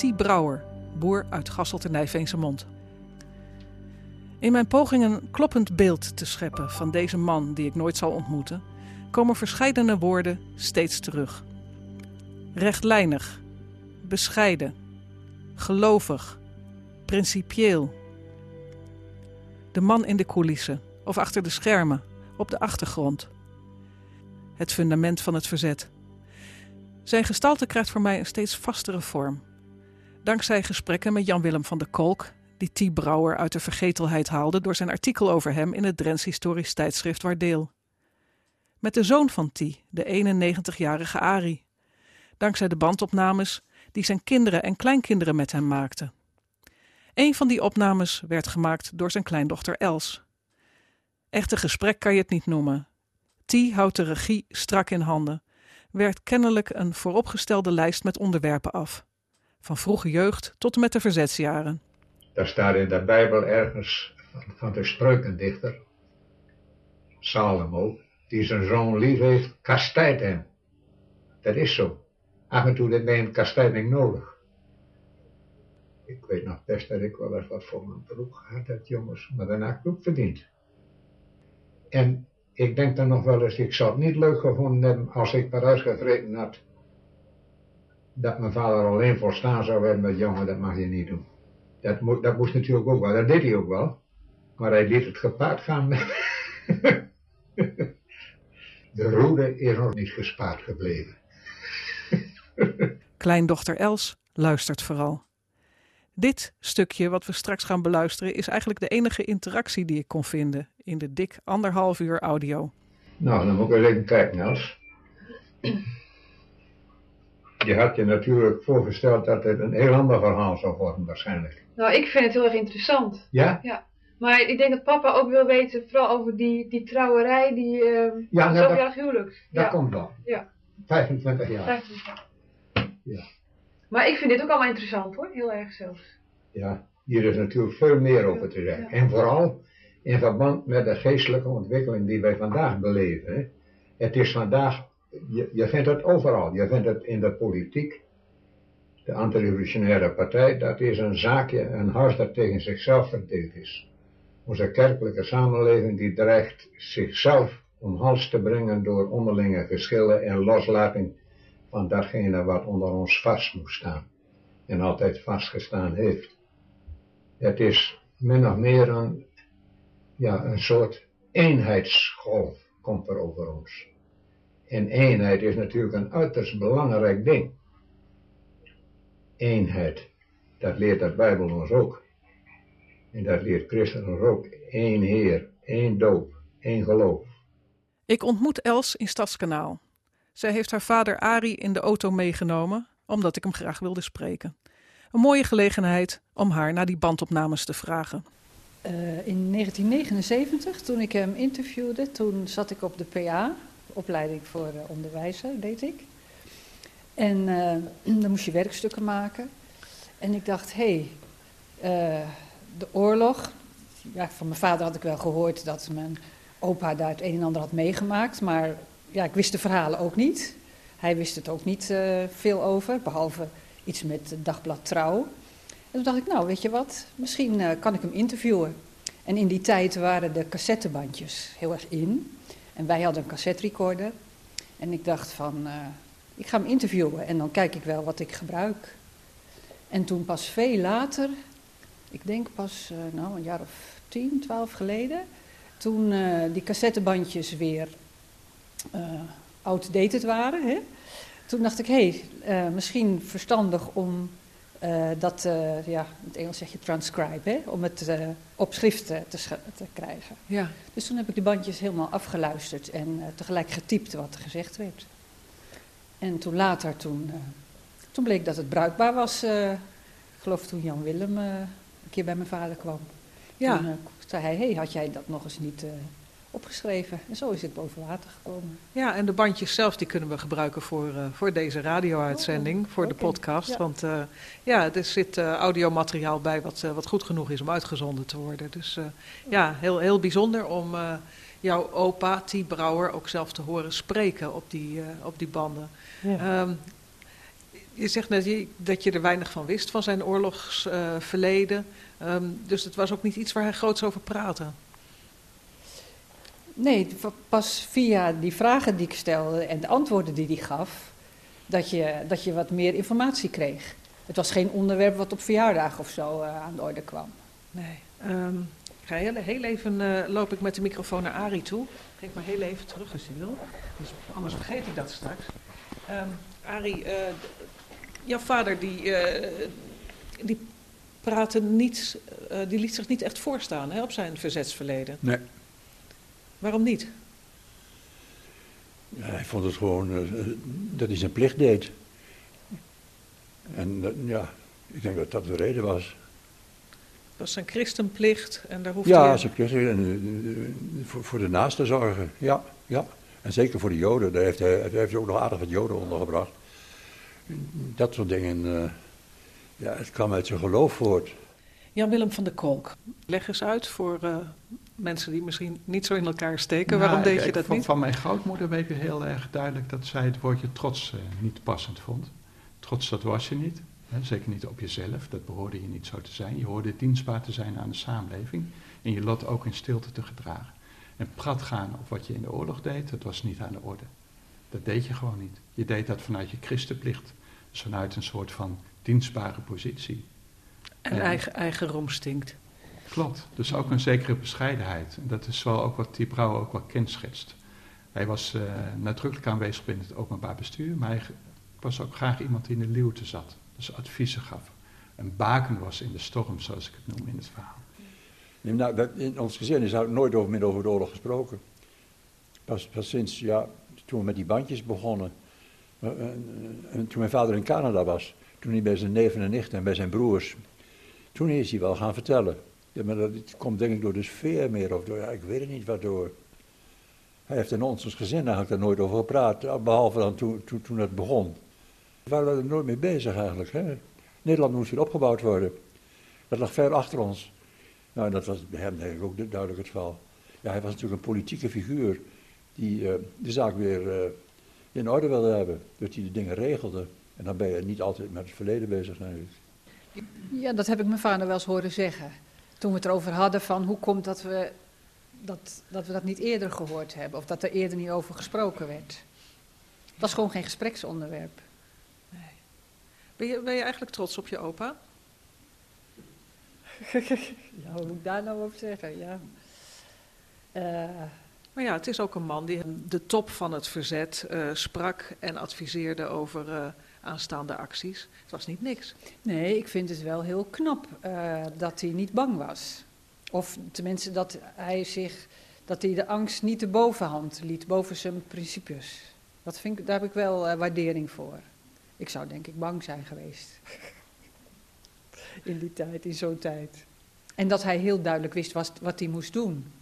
T. Brouwer, boer uit Gasselt en Nijveense Mond. In mijn poging een kloppend beeld te scheppen van deze man die ik nooit zal ontmoeten, komen verscheidene woorden steeds terug. Rechtlijnig, bescheiden, gelovig, principieel. De man in de coulissen of achter de schermen, op de achtergrond. Het fundament van het verzet. Zijn gestalte krijgt voor mij een steeds vastere vorm. Dankzij gesprekken met Jan-Willem van der Kolk, die T. Brouwer uit de vergetelheid haalde door zijn artikel over hem in het Drents historisch tijdschrift Waardeel. Met de zoon van T, de 91-jarige Ari. Dankzij de bandopnames die zijn kinderen en kleinkinderen met hem maakten. Een van die opnames werd gemaakt door zijn kleindochter Els. Echte gesprek kan je het niet noemen. T houdt de regie strak in handen, werkt kennelijk een vooropgestelde lijst met onderwerpen af. Van vroege jeugd tot en met de verzetsjaren. Daar staat in de Bijbel ergens van de spreukendichter, Salomo, die zijn zoon lief heeft, kastijdt hem. Dat is zo. Af en toe heb je een kastijding nodig. Ik weet nog best dat ik wel eens wat voor mijn broek gehad heb, jongens, maar daarna heb ik ook verdiend. En ik denk dan nog wel eens, ik zou het niet leuk gevonden hebben als ik per gevreten had dat mijn vader alleen volstaan zou hebben met jongen, dat mag je niet doen. Dat, mo dat moest natuurlijk ook wel, dat deed hij ook wel. Maar hij liet het gepaard gaan. De roede is nog niet gespaard gebleven. Kleindochter Els luistert vooral. Dit stukje wat we straks gaan beluisteren is eigenlijk de enige interactie die ik kon vinden in de dik anderhalf uur audio. Nou, dan moet ik eens even kijken, Els. Je had je natuurlijk voorgesteld dat het een heel ander verhaal zou worden, waarschijnlijk. Nou, ik vind het heel erg interessant. Ja? Ja. Maar ik denk dat papa ook wil weten, vooral over die, die trouwerij, die uh, ja, nou, zoveeljarig huwelijk. Dat ja. komt dan. Ja. 25 jaar. 25 jaar. Ja. Maar ik vind dit ook allemaal interessant hoor, heel erg zelfs. Ja, hier is natuurlijk veel meer over te zeggen. Ja. En vooral in verband met de geestelijke ontwikkeling die wij vandaag beleven. Hè. Het is vandaag, je, je vindt het overal. Je vindt het in de politiek. De antirevolutionaire partij, dat is een zaakje, een huis dat tegen zichzelf verdeeld is. Onze kerkelijke samenleving die dreigt zichzelf om hals te brengen door onderlinge verschillen en loslating van datgene wat onder ons vast moet staan. En altijd vastgestaan heeft. Het is min of meer een, ja, een soort eenheidsgolf komt er over ons. En eenheid is natuurlijk een uiterst belangrijk ding. Eenheid, dat leert de Bijbel ons ook. En dat leert Christus ons ook. Eén Heer, één doop, één geloof. Ik ontmoet Els in Stadskanaal. Zij heeft haar vader Ari in de auto meegenomen, omdat ik hem graag wilde spreken. Een mooie gelegenheid om haar naar die bandopnames te vragen. Uh, in 1979, toen ik hem interviewde, toen zat ik op de PA, opleiding voor uh, onderwijzer, deed ik. En uh, dan moest je werkstukken maken. En ik dacht, hé, hey, de oorlog. Ja, van mijn vader had ik wel gehoord dat mijn opa daar het een en ander had meegemaakt. Maar ja, ik wist de verhalen ook niet. Hij wist het ook niet veel over, behalve iets met dagblad Trouw. En toen dacht ik, nou, weet je wat, misschien kan ik hem interviewen. En in die tijd waren de cassettebandjes heel erg in. En wij hadden een cassette recorder. En ik dacht van, uh, ik ga hem interviewen en dan kijk ik wel wat ik gebruik. En toen pas veel later, ik denk pas uh, nou, een jaar of tien, twaalf geleden, toen uh, die cassettebandjes weer outdated waren, hè, toen dacht ik, hé, hey, misschien verstandig om dat, ja, in het Engels zeg je transcribe, hè, om het op schrift te, te, krijgen. Ja. Dus toen heb ik de bandjes helemaal afgeluisterd en tegelijk getypt wat er gezegd werd. En toen later, toen, toen bleek dat het bruikbaar was. ik geloof toen Jan Willem een keer bij mijn vader kwam. Ja. Toen zei hij, hey, had jij dat nog eens niet opgeschreven? En zo is het boven water gekomen. Ja, en de bandjes zelf die kunnen we gebruiken voor, uh, voor deze radio-uitzending, oh, voor okay. de podcast. Ja. Want ja, er zit audiomateriaal bij wat, wat goed genoeg is om uitgezonden te worden. Dus ja, heel, heel bijzonder om jouw opa, T. Brouwer, ook zelf te horen spreken op die, op die banden. Ja. Um, Je zegt net je- dat je er weinig van wist van zijn oorlogsverleden. Ehm, dus het was ook niet iets waar hij groots over praatte. Nee, pas via die vragen die ik stelde en de antwoorden die hij gaf, dat je, dat je wat meer informatie kreeg. Het was geen onderwerp wat op verjaardag of zo eh, aan de orde kwam. Nee. Ehm, ik ga heel, heel even eh, loop ik met de microfoon naar Arie toe. Geef maar heel even terug als je wil. Dus anders vergeet ik dat straks. Ehm Arie, eh, jouw vader die, eh, die praatte niet, eh, die liet zich niet echt voorstaan hè, op zijn verzetsverleden. Nee. Waarom niet? Ja, hij vond het gewoon eh, dat hij zijn plicht deed. En eh, ja, ik denk dat dat de reden was. Het was zijn christenplicht en daar hoefde Ja, hij... zijn plicht en, voor, voor de naasten zorgen. Ja, ja. En zeker voor de Joden. Daar heeft hij, hij heeft ook nog aardig wat Joden ondergebracht. Dat soort dingen. eh, ja, het kwam uit zijn geloof voort. Jan-Willem van der Kolk, leg eens uit voor mensen die misschien niet zo in elkaar steken. Nou, Waarom deed ik- je dat niet? Van mijn grootmoeder weet ik heel erg duidelijk dat zij het woordje trots eh, niet passend vond. Trots, dat was je niet. Hè, zeker niet op jezelf, dat behoorde je niet zo te zijn. Je hoorde dienstbaar te zijn aan de samenleving en je lot ook in stilte te gedragen. En prat gaan op wat je in de oorlog deed, dat was niet aan de orde. Dat deed je gewoon niet. Je deed dat vanuit je christenplicht. Dus vanuit een soort van dienstbare positie. En eigen, eigen roem stinkt. Klopt, dus ook een zekere bescheidenheid. En dat is wel ook wat die Brouwer ook wel kenschetst. Hij was eh, nadrukkelijk aanwezig binnen het openbaar bestuur, maar hij was ook graag iemand die in de luwte zat. Dus adviezen gaf. Een baken was in de storm, zoals ik het noem in het verhaal. Nou, dat- in ons gezin is nooit over, meer over de oorlog gesproken. Pas, pas sinds, ja, toen we met die bandjes begonnen. eh, en toen mijn vader in Canada was, toen hij bij zijn neven en nichten en bij zijn broers, toen is hij wel gaan vertellen. Ja, maar dat komt denk ik door de sfeer meer, of door, ja, ik weet het niet waardoor. Hij heeft in ons gezin eigenlijk daar nooit over gepraat, eh, behalve dan toen, toen, het begon. We waren er nooit mee bezig eigenlijk. Hè? Nederland moest weer opgebouwd worden. Dat lag ver achter ons. Nou, dat was bij hem denk ik ook du- duidelijk het geval. Ja, hij was natuurlijk een politieke figuur die eh, de zaak weer eh, in orde wilde hebben. Dat hij de dingen regelde. En dan ben je niet altijd met het verleden bezig natuurlijk. Ja, dat heb ik mijn vader wel eens horen zeggen. Toen we het erover hadden van hoe komt dat we dat, dat we dat niet eerder gehoord hebben. Of dat er eerder niet over gesproken werd. Het was gewoon geen gespreksonderwerp. Ben je, ben je eigenlijk trots op je opa? Ja, moet ik daar nou over zeggen? Ja. Eh, Maar ja, het is ook een man die de top van het verzet eh, sprak en adviseerde over eh, aanstaande acties. Het was niet niks. nee, ik vind het wel heel knap eh, dat hij niet bang was. Of tenminste dat hij zich, dat hij de angst niet de bovenhand liet, boven zijn principes. Dat vind daar heb ik wel waardering voor. Ik zou denk ik bang zijn geweest. in die tijd, in zo'n tijd. En dat hij heel duidelijk wist wat hij moest doen.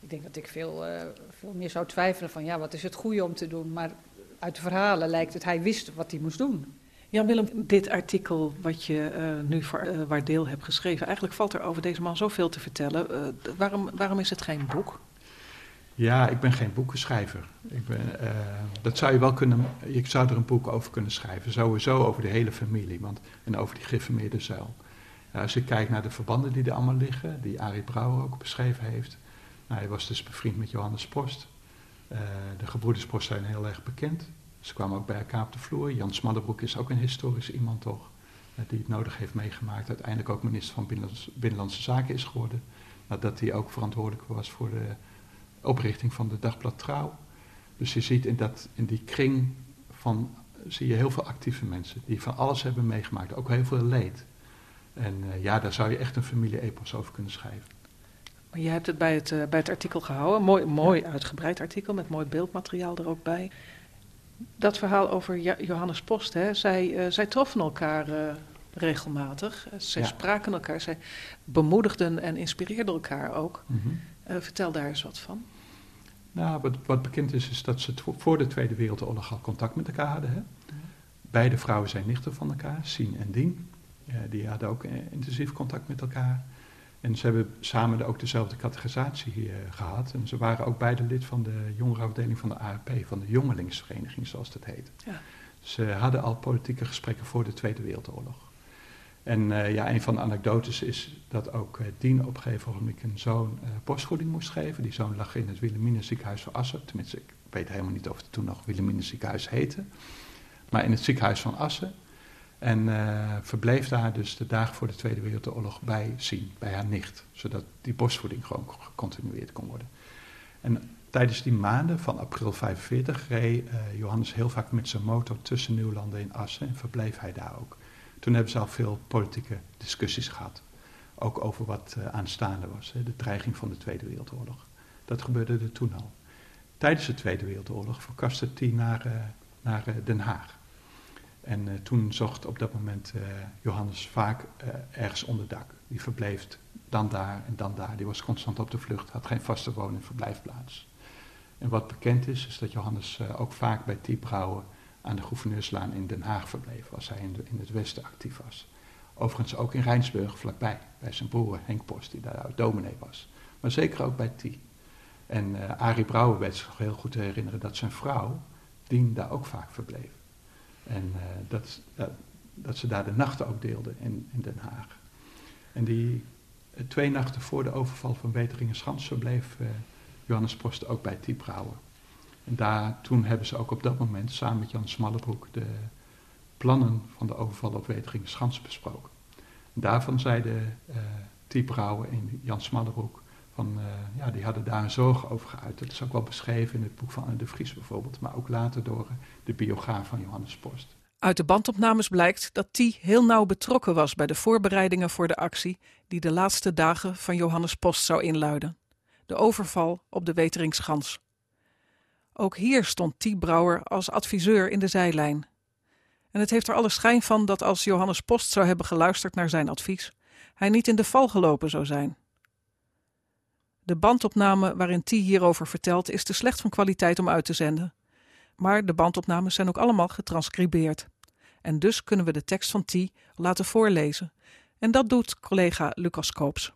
Ik denk dat ik veel, eh, veel meer zou twijfelen van ja, wat is het goede om te doen. Maar uit de verhalen lijkt het, hij wist wat hij moest doen. Jan-Willem, dit artikel wat je eh, nu voor eh, Waardeel hebt geschreven, eigenlijk valt er over deze man zoveel te vertellen. Eh, waarom, waarom is het geen boek? Ja, ik ben geen boekenschrijver. Ik ben, eh, dat zou je wel kunnen, ik zou er een boek over kunnen schrijven. Sowieso over de hele familie want, en over die geformeerde zuil. Als je kijkt naar de verbanden die er allemaal liggen, die Arie Brouwer ook beschreven heeft. Nou, hij was dus bevriend met Johannes Post. Eh, de gebroeders Post zijn heel erg bekend. Ze kwamen ook bij elkaar op de vloer. Jan Smadderbroek is ook een historisch iemand toch, eh, die het nodig heeft meegemaakt. Uiteindelijk ook minister van Binnenlands- Binnenlandse Zaken is geworden. Nadat hij ook verantwoordelijk was voor de oprichting van de Dagblad Trouw. Dus je ziet in, dat, in die kring van, zie je heel veel actieve mensen die van alles hebben meegemaakt, ook heel veel leed. En eh, ja, daar zou je echt een familie-epos over kunnen schrijven. Maar je hebt het bij het, eh, bij het artikel gehouden. Mooi, mooi uitgebreid artikel met mooi beeldmateriaal er ook bij. Dat verhaal over Johannes Post, hè, zij, eh, zij troffen elkaar eh, regelmatig. Zij Ja. spraken elkaar, zij bemoedigden en inspireerden elkaar ook. Eh, vertel daar eens wat van. Nou, wat, wat bekend is, is dat ze voor de Tweede Wereldoorlog al contact met elkaar hadden. Hè? Beide vrouwen zijn nichten van elkaar, Sien en Dien. Die hadden ook intensief contact met elkaar. En ze hebben samen ook dezelfde categorisatie eh, gehad. En ze waren ook beide lid van de jongerenafdeling van de ARP, van de Jongelingsvereniging, zoals dat heet. Ja. Ze hadden al politieke gesprekken voor de Tweede Wereldoorlog. En uh, ja, een van de anekdotes is dat ook uh, Dien op een gegeven moment een zoon uh, borstvoeding moest geven. Die zoon lag in het Wilhelminus ziekenhuis van Assen. Tenminste, ik weet helemaal niet of het toen nog Wilhelminus ziekenhuis heette. Maar in het ziekenhuis van Assen. En verbleef daar dus de dagen voor de Tweede Wereldoorlog bij zien, bij haar nicht. Zodat die borstvoeding gewoon gecontinueerd kon worden. En tijdens die maanden van april 45 reed Johannes heel vaak met zijn motor tussen Nieuwlanden en Assen en verbleef hij daar ook. Toen hebben ze al veel politieke discussies gehad. Ook over wat uh, aanstaande was, de dreiging van de Tweede Wereldoorlog. Dat gebeurde er toen al. Tijdens de Tweede Wereldoorlog verkaste hij naar, naar Den Haag. En toen zocht op dat moment Johannes vaak ergens onder dak. Die verbleef dan daar en dan daar. Die was constant op de vlucht, had geen vaste woon- en verblijfplaats. En wat bekend is, is dat Johannes ook vaak bij Tiebrouwen aan de Gouverneurslaan in Den Haag verbleef, als hij in, in het westen actief was. Overigens ook in Rijnsburg vlakbij, bij zijn broer Henk Post, die daar dominee was. Maar zeker ook bij T. En uh, Arie Brouwer weet zich heel goed te herinneren dat zijn vrouw, Dien, daar ook vaak verbleef. En uh, dat, dat, ze daar de nachten ook deelden in, in Den Haag. En die uh, twee nachten voor de overval van Weteringen-Schans verbleef Johannes Post ook bij T. Brouwer. En daar, toen hebben ze ook op dat moment samen met Jan Smallebroek de plannen van de overval op Schans besproken. En daarvan zeiden uh, Tie Brouwer en Jan Smallebroek van, uh, ja, die hadden daar een zorg over geuit. Dat is ook wel beschreven in het boek van Anne de Vries bijvoorbeeld, maar ook later door de biograaf van Johannes Post. Uit de bandopnames blijkt dat Tie heel nauw betrokken was bij de voorbereidingen voor de actie die de laatste dagen van Johannes Post zou inluiden. De overval op de Weteringschans. Ook hier stond T. Brouwer als adviseur in de zijlijn. En het heeft er alle schijn van dat als Johannes Post zou hebben geluisterd naar zijn advies, hij niet in de val gelopen zou zijn. De bandopname waarin T hierover vertelt is te slecht van kwaliteit om uit te zenden. Maar de bandopnames zijn ook allemaal getranscribeerd. En dus kunnen we de tekst van T laten voorlezen. En dat doet collega Lucas Koops.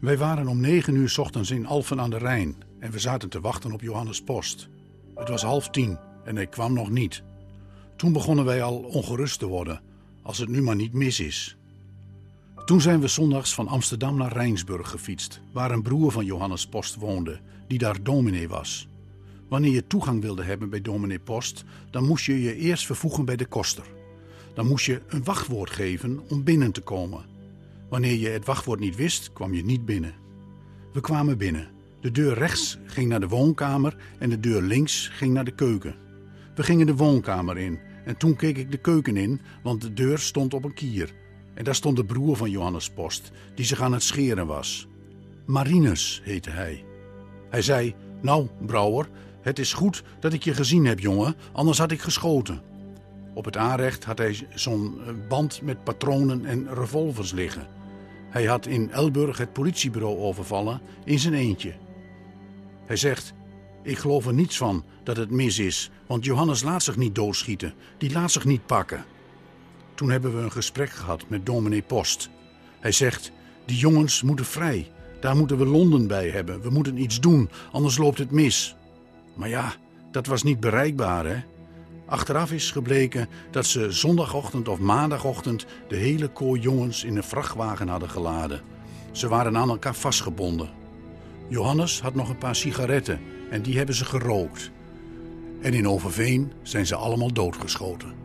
Wij waren om negen uur ochtends in Alphen aan de Rijn en we zaten te wachten op Johannes Post. Het was half tien en hij kwam nog niet. Toen begonnen wij al ongerust te worden, als het nu maar niet mis is. Toen zijn we zondags van Amsterdam naar Rijnsburg gefietst, waar een broer van Johannes Post woonde, die daar dominee was. Wanneer je toegang wilde hebben bij dominee Post, dan moest je je eerst vervoegen bij de koster. Dan moest je een wachtwoord geven om binnen te komen. Wanneer je het wachtwoord niet wist, kwam je niet binnen. We kwamen binnen. De deur rechts ging naar de woonkamer en de deur links ging naar de keuken. We gingen de woonkamer in en toen keek ik de keuken in, want de deur stond op een kier. En daar stond de broer van Johannes Post, die zich aan het scheren was. Marinus heette hij. Hij zei: Nou, Brouwer, het is goed dat ik je gezien heb, jongen, anders had ik geschoten. Op het aanrecht had hij zo'n band met patronen en revolvers liggen. Hij had in Elburg het politiebureau overvallen in zijn eentje. Hij zegt: Ik geloof er niets van dat het mis is, want Johannes laat zich niet doodschieten, die laat zich niet pakken. Toen hebben we een gesprek gehad met dominee Post. Hij zegt: Die jongens moeten vrij. Daar moeten we Londen bij hebben. We moeten iets doen, anders loopt het mis. Maar ja, dat was niet bereikbaar, hè? Achteraf is gebleken dat ze zondagochtend of maandagochtend de hele kooi jongens in een vrachtwagen hadden geladen. Ze waren aan elkaar vastgebonden. Johannes had nog een paar sigaretten en die hebben ze gerookt. En in Overveen zijn ze allemaal doodgeschoten.